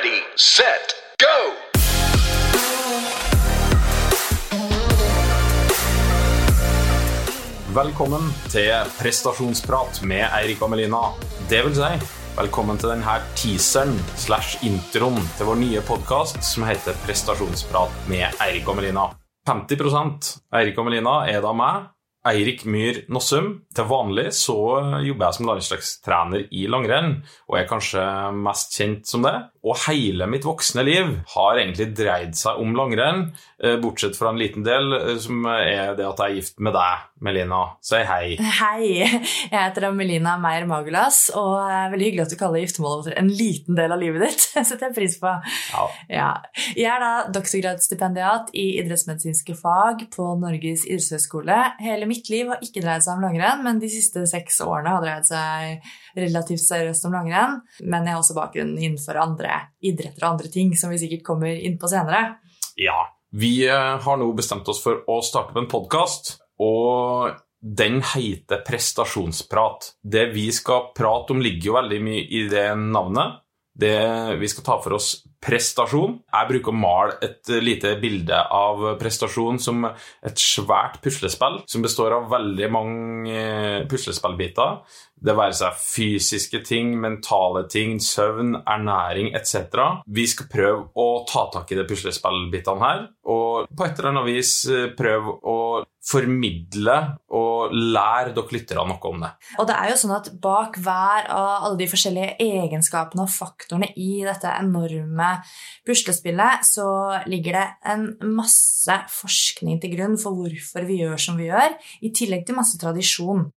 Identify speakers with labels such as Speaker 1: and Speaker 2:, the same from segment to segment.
Speaker 1: Ready, set, go!
Speaker 2: Velkommen til prestasjonsprat med Eirik og Melina. Det vil si, velkommen til denne teaseren slash introen til vår nye podkast som heter Prestasjonsprat med Eirik og Melina. 50% Eirik og Melina er da meg, Eirik Myhr Nossum. Til vanlig så jobber jeg som landslagstrener i langrenn, og er kanskje mest kjent som det. Og hele mitt voksne liv har egentlig dreid seg om langrenn, eh, bortsett fra en liten del, eh, som er det at jeg er gift med deg, Melina. Si hei.
Speaker 3: Hei, jeg heter Melina Meyer Magulas, og det er veldig hyggelig at du kaller giftermålet en liten del av livet ditt. Det setter jeg pris på.
Speaker 2: Ja.
Speaker 3: Ja. Jeg er da doktorgradsstipendiat i idrettsmedisinske fag på Norges idrettshøgskole. Hele mitt liv har ikke dreid seg om langrenn, men de siste seks årene har dreid seg relativt seriøst om langrenn. Men jeg har også bakgrunn innenfor andre idretter og andre ting, som vi sikkert kommer inn på senere.
Speaker 2: Ja, vi eh, har nå bestemt oss for å starte opp en podkast, og den heter Prestasjonsprat. Det vi skal prate om, ligger jo veldig mye i det navnet. Det, vi skal ta for oss prestasjon. Jeg bruker å male et lite bilde av prestasjon som et svært puslespill som består av veldig mange eh, puslespillbiter. Det være seg fysiske ting, mentale ting, søvn, ernæring etc. Vi skal prøve å ta tak i de puslespillbitene her, og på et eller annet vis eh, prøve å formidle og lære dere lyttere noe om det.
Speaker 3: Og det er jo sånn at bak hver av alle de forskjellige egenskapene og faktorene i dette enorme puslespillet, så ligger det en masse forskning til grunn for hvorfor vi gjør som vi gjør, i tillegg til masse tradisjon.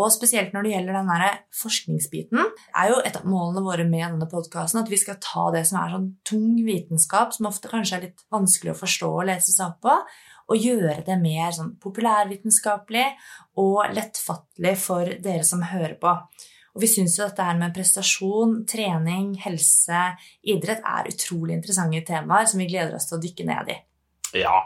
Speaker 3: Og spesielt når det gjelder den forskningsbiten, er jo et av målene våre med denne podkasten at vi skal ta det som er sånn tung vitenskap, som ofte kanskje er litt vanskelig å forstå og lese seg opp på, og gjøre det mer sånn populærvitenskapelig og lettfattelig for dere som hører på. Og vi syns jo dette her med prestasjon, trening, helse, idrett er utrolig interessante temaer som vi gleder oss til å dykke ned i.
Speaker 2: Ja.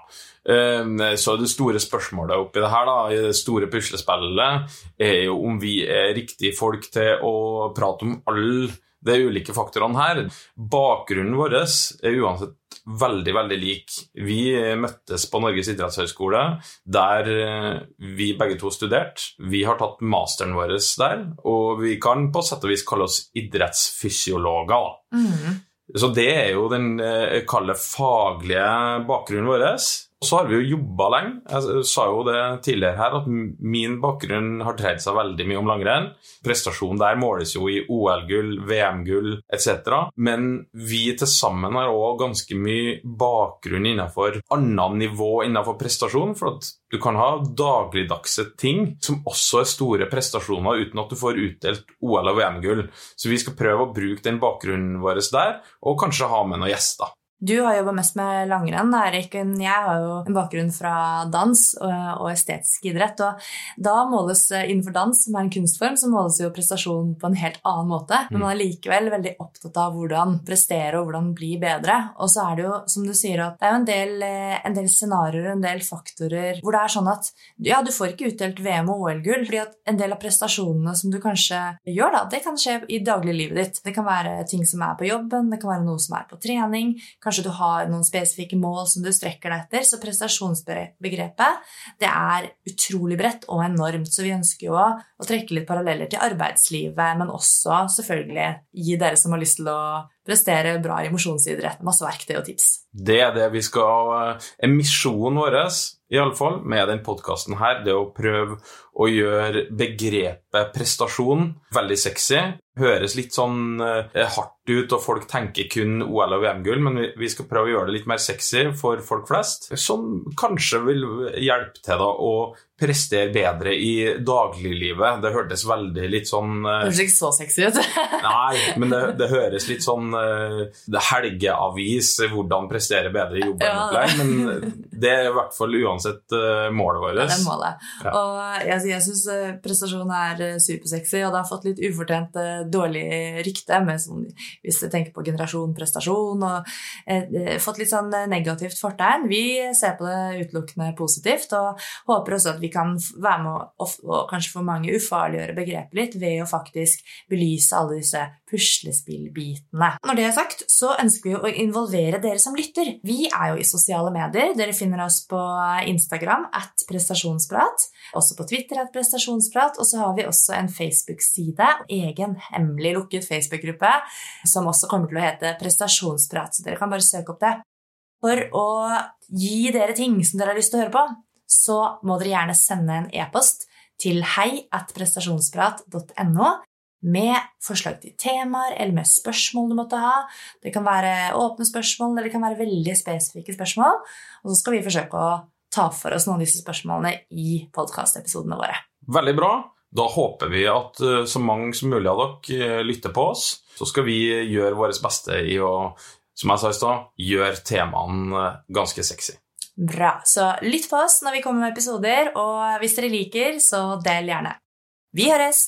Speaker 2: eh, Så det store spørsmålet oppi det her, da, i det store puslespillet, er jo om vi er riktige folk til å prate om alle de ulike faktorene her. Bakgrunnen vår er uansett veldig, veldig lik. Vi møttes på Norges idrettshøgskole, der eh, vi begge to studerte. Vi har tatt masteren vår der, og vi kan på sett og vis kalle oss idrettsfysiologer.
Speaker 3: Mm.
Speaker 2: Så det er jo den eh, kalde faglige bakgrunnen vår. Så har vi jo jobba lenge. Jeg sa jo det tidligere her at min bakgrunn har dreid seg veldig mye om langrenn. Prestasjonen der måles jo i OL-gull, VM-gull etc. Men vi til sammen har òg ganske mye bakgrunn innenfor annet nivå innenfor prestasjon. For at du kan ha dagligdagse ting som også er store prestasjoner uten at du får utdelt OL- og VM-gull. Så vi skal prøve å bruke den bakgrunnen vår der, og kanskje ha med noen gjester.
Speaker 3: Du har jobba mest med langrenn, Erik. Jeg har jo en bakgrunn fra dans og, estetisk idrett. Og da måles eh, innenfor dans, som er en kunstform, så måles jo prestasjon på en helt annen måte. Men man er likevel veldig opptatt av hvordan prestere og hvordan bli bedre. Og så er det jo, som du sier, at det er jo en del, eh, en del scenarioer, en del faktorer hvor det er sånn at ja, du får ikke utdelt VM og OL-gull, fordi at en del av prestasjonene som du kanskje gjør, da, det kan skje i dagliglivet ditt. Det kan være ting som er på jobben, det kan være noe som er på trening. Kanskje du har noen spesifikke mål som du strekker deg etter. Så prestasjonsbegrepet det er utrolig bredt og enormt. Så vi ønsker jo å, trekke litt paralleller til arbeidslivet, men også selvfølgelig gi dere som har lyst til å prestere bra i mosjonsidrett, masse verktøy og tips.
Speaker 2: Det er det vi skal er Misjonen vår i alle fall, med den podkasten her, det å prøve å gjøre begrepet prestasjon veldig sexy. Høres litt sånn eh, hardt ut, og folk tenker kun OL og VM-gull, men vi skal prøve å gjøre det litt mer sexy for folk flest, som kanskje vil hjelpe til da å prestere bedre i dagliglivet. Det hørtes veldig litt sånn uh,
Speaker 3: Det høres ikke så sexy ut.
Speaker 2: Nei, men det, det høres litt sånn uh, det helgeavis, hvordan prestere bedre i jobben.
Speaker 3: Ja.
Speaker 2: opplegg, Men det er i hvert fall uansett uh, målet vårt.
Speaker 3: Det er målet.
Speaker 2: Ja.
Speaker 3: Og jeg, jeg syns prestasjon er supersexy, og det har fått litt ufortjent dårlig rykte. Med sånn, hvis du tenker på generasjon prestasjon, og fått litt sånn negativt fortegn. Vi ser på det utelukkende positivt, og håper også at vi kan være med å, og kanskje for mange ufarliggjøre begrepet litt ved å faktisk belyse alle disse puslespillbitene. Når det er sagt, så ønsker vi å involvere dere som lytter. Vi er jo i sosiale medier. Dere finner oss på Instagram at prestasjonsprat, også på Twitter at prestasjonsprat, og så har vi også en Facebook-side, egen hemmelig lukket Facebook-gruppe, som også kommer til å hete Prestasjonsprat, så dere kan bare søke opp det. For å gi dere ting som dere har lyst til å høre på, så må dere gjerne sende en e-post til hei at prestasjonsprat.no med forslag til temaer eller med spørsmål du måtte ha. Det kan være åpne spørsmål eller det kan være veldig spesifikke spørsmål. Og så skal vi forsøke å ta for oss noen av disse spørsmålene i podkastepisodene våre.
Speaker 2: Veldig bra. Da håper vi at eh, så mange som mulig av dere eh, lytter på oss. Så skal vi gjøre vårt beste i å, som jeg sa i stad, gjøre temaene eh, ganske sexy.
Speaker 3: Bra. Så lytt på oss når vi kommer med episoder, og hvis dere liker, så del gjerne. Vi høres!